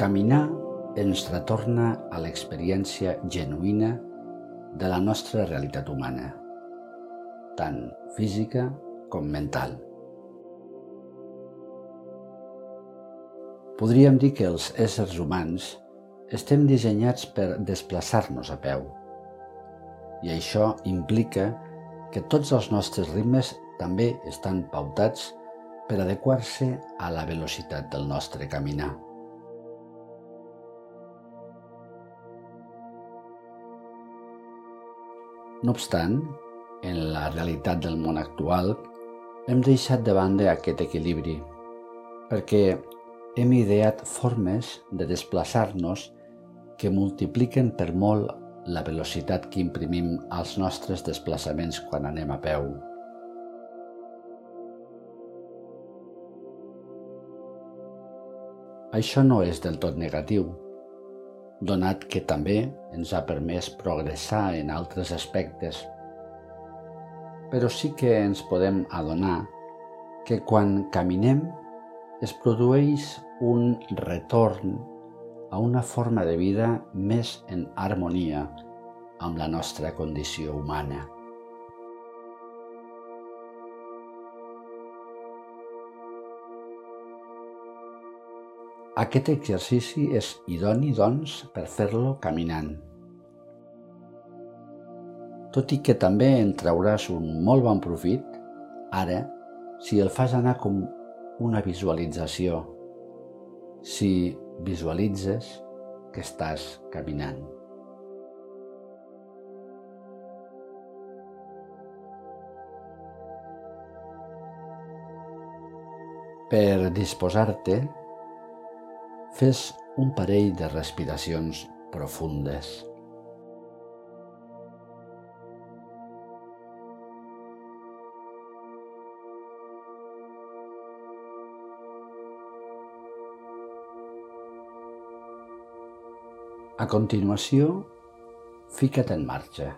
Caminar ens retorna a l'experiència genuïna de la nostra realitat humana, tant física com mental. Podríem dir que els éssers humans estem dissenyats per desplaçar-nos a peu. I això implica que tots els nostres ritmes també estan pautats per adequar-se a la velocitat del nostre caminar. No obstant, en la realitat del món actual hem deixat de banda aquest equilibri, perquè hem ideat formes de desplaçar-nos que multipliquen per molt la velocitat que imprimim als nostres desplaçaments quan anem a peu. Això no és del tot negatiu, donat que també ens ha permès progressar en altres aspectes. Però sí que ens podem adonar que quan caminem es produeix un retorn a una forma de vida més en harmonia amb la nostra condició humana. Aquest exercici és idoni, doncs, per fer-lo caminant. Tot i que també en trauràs un molt bon profit, ara, si el fas anar com una visualització, si visualitzes que estàs caminant. Per disposar-te, fes un parell de respiracions profundes. A continuació, fica't en marxa.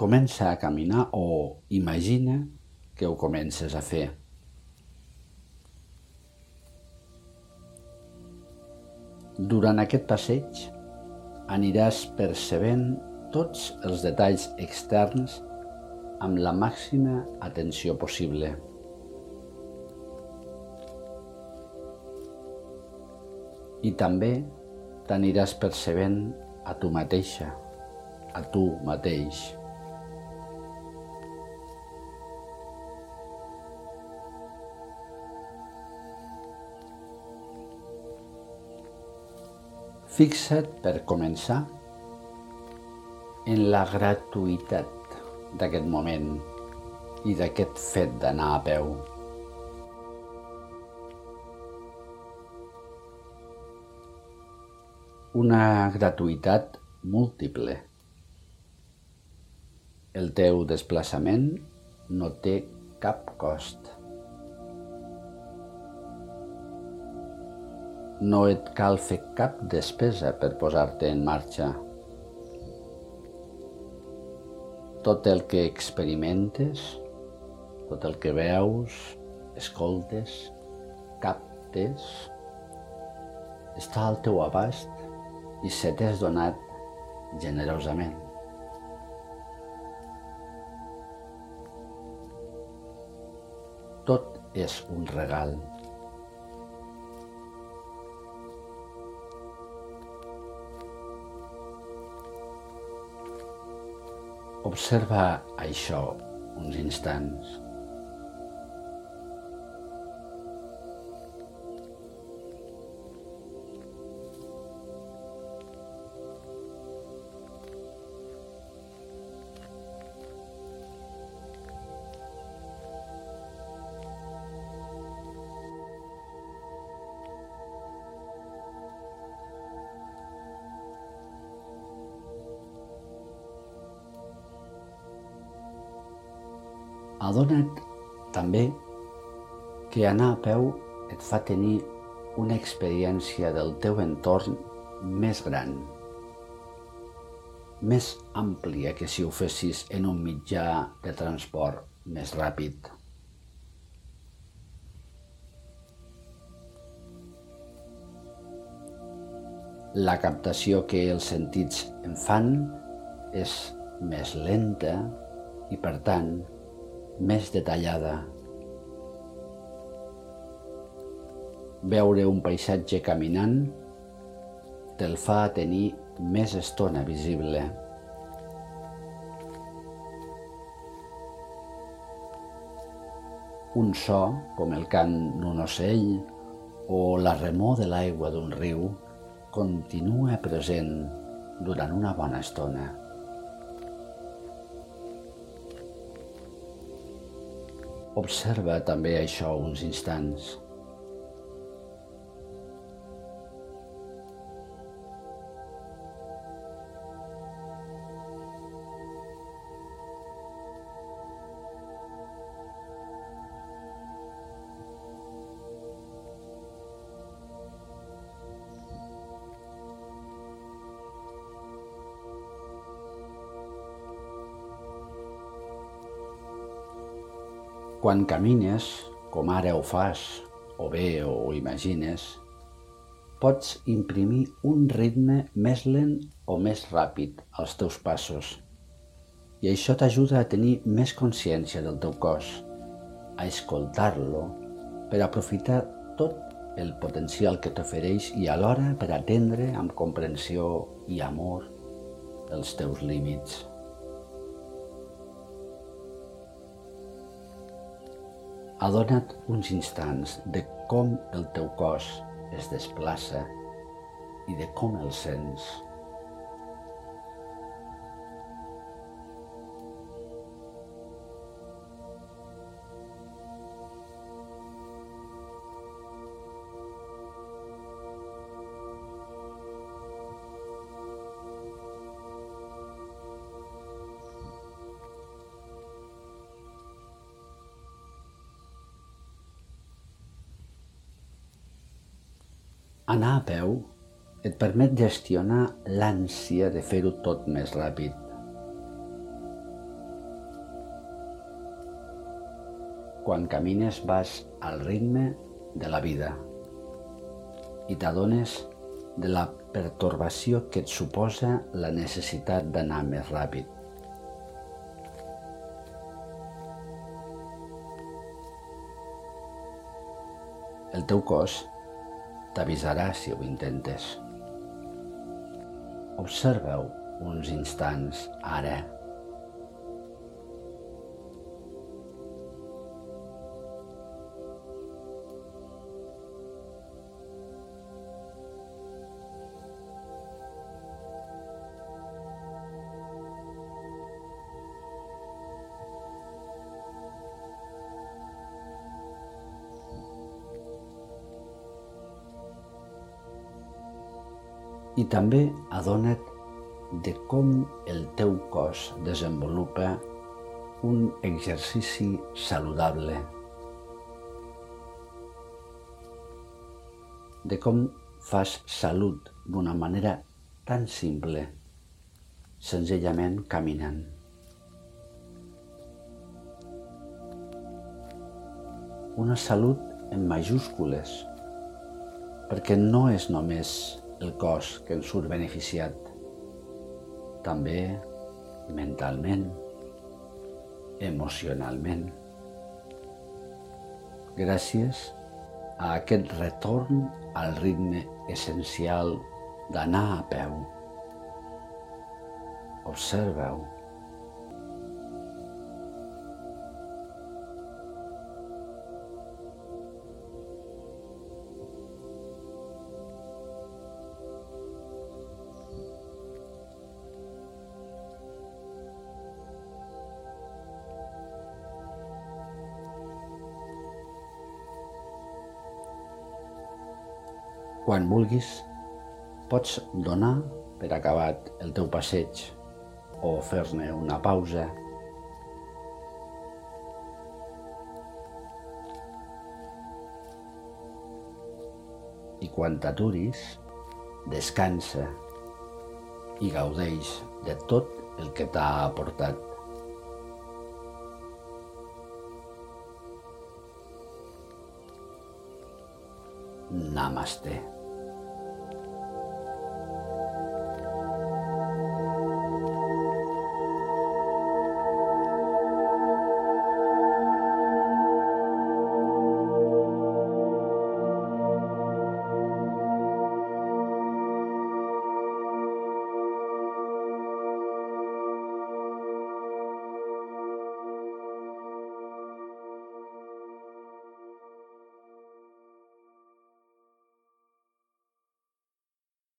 Comença a caminar o imagina que ho comences a fer. Durant aquest passeig aniràs percebent tots els detalls externs amb la màxima atenció possible. i també t'aniràs percebent a tu mateixa, a tu mateix. Fixa't per començar en la gratuïtat d'aquest moment i d'aquest fet d'anar a peu. una gratuïtat múltiple. El teu desplaçament no té cap cost. No et cal fer cap despesa per posar-te en marxa. Tot el que experimentes, tot el que veus, escoltes, captes, està al teu abast i se t'és donat generosament. Tot és un regal. Observa això uns instants. adona't també que anar a peu et fa tenir una experiència del teu entorn més gran, més àmplia que si ho fessis en un mitjà de transport més ràpid. La captació que els sentits en fan és més lenta i, per tant, més detallada. Veure un paisatge caminant te'l fa tenir més estona visible. Un so, com el cant d'un ocell o la remor de l'aigua d'un riu, continua present durant una bona estona. Observa també això uns instants. Quan camines, com ara ho fas, o bé o imagines, pots imprimir un ritme més lent o més ràpid als teus passos. I això t'ajuda a tenir més consciència del teu cos, a escoltar-lo, per aprofitar tot el potencial que t'ofereix i alhora per atendre amb comprensió i amor els teus límits. Adona't uns instants de com el teu cos es desplaça i de com el sents. Anar a peu et permet gestionar l'ànsia de fer-ho tot més ràpid. Quan camines vas al ritme de la vida i t'adones de la pertorbació que et suposa la necessitat d'anar més ràpid. El teu cos T'avisarà si ho intentes. Observa-ho uns instants ara. I també adona't de com el teu cos desenvolupa un exercici saludable, de com fas salut d'una manera tan simple, senzillament caminant. Una salut en majúscules, perquè no és només el cos que en surt beneficiat, també mentalment, emocionalment. Gràcies a aquest retorn al ritme essencial d'anar a peu. Observa-ho. Quan vulguis, pots donar per acabat el teu passeig o fer-ne una pausa. I quan t'aturis, descansa i gaudeix de tot el que t'ha aportat. Namaste.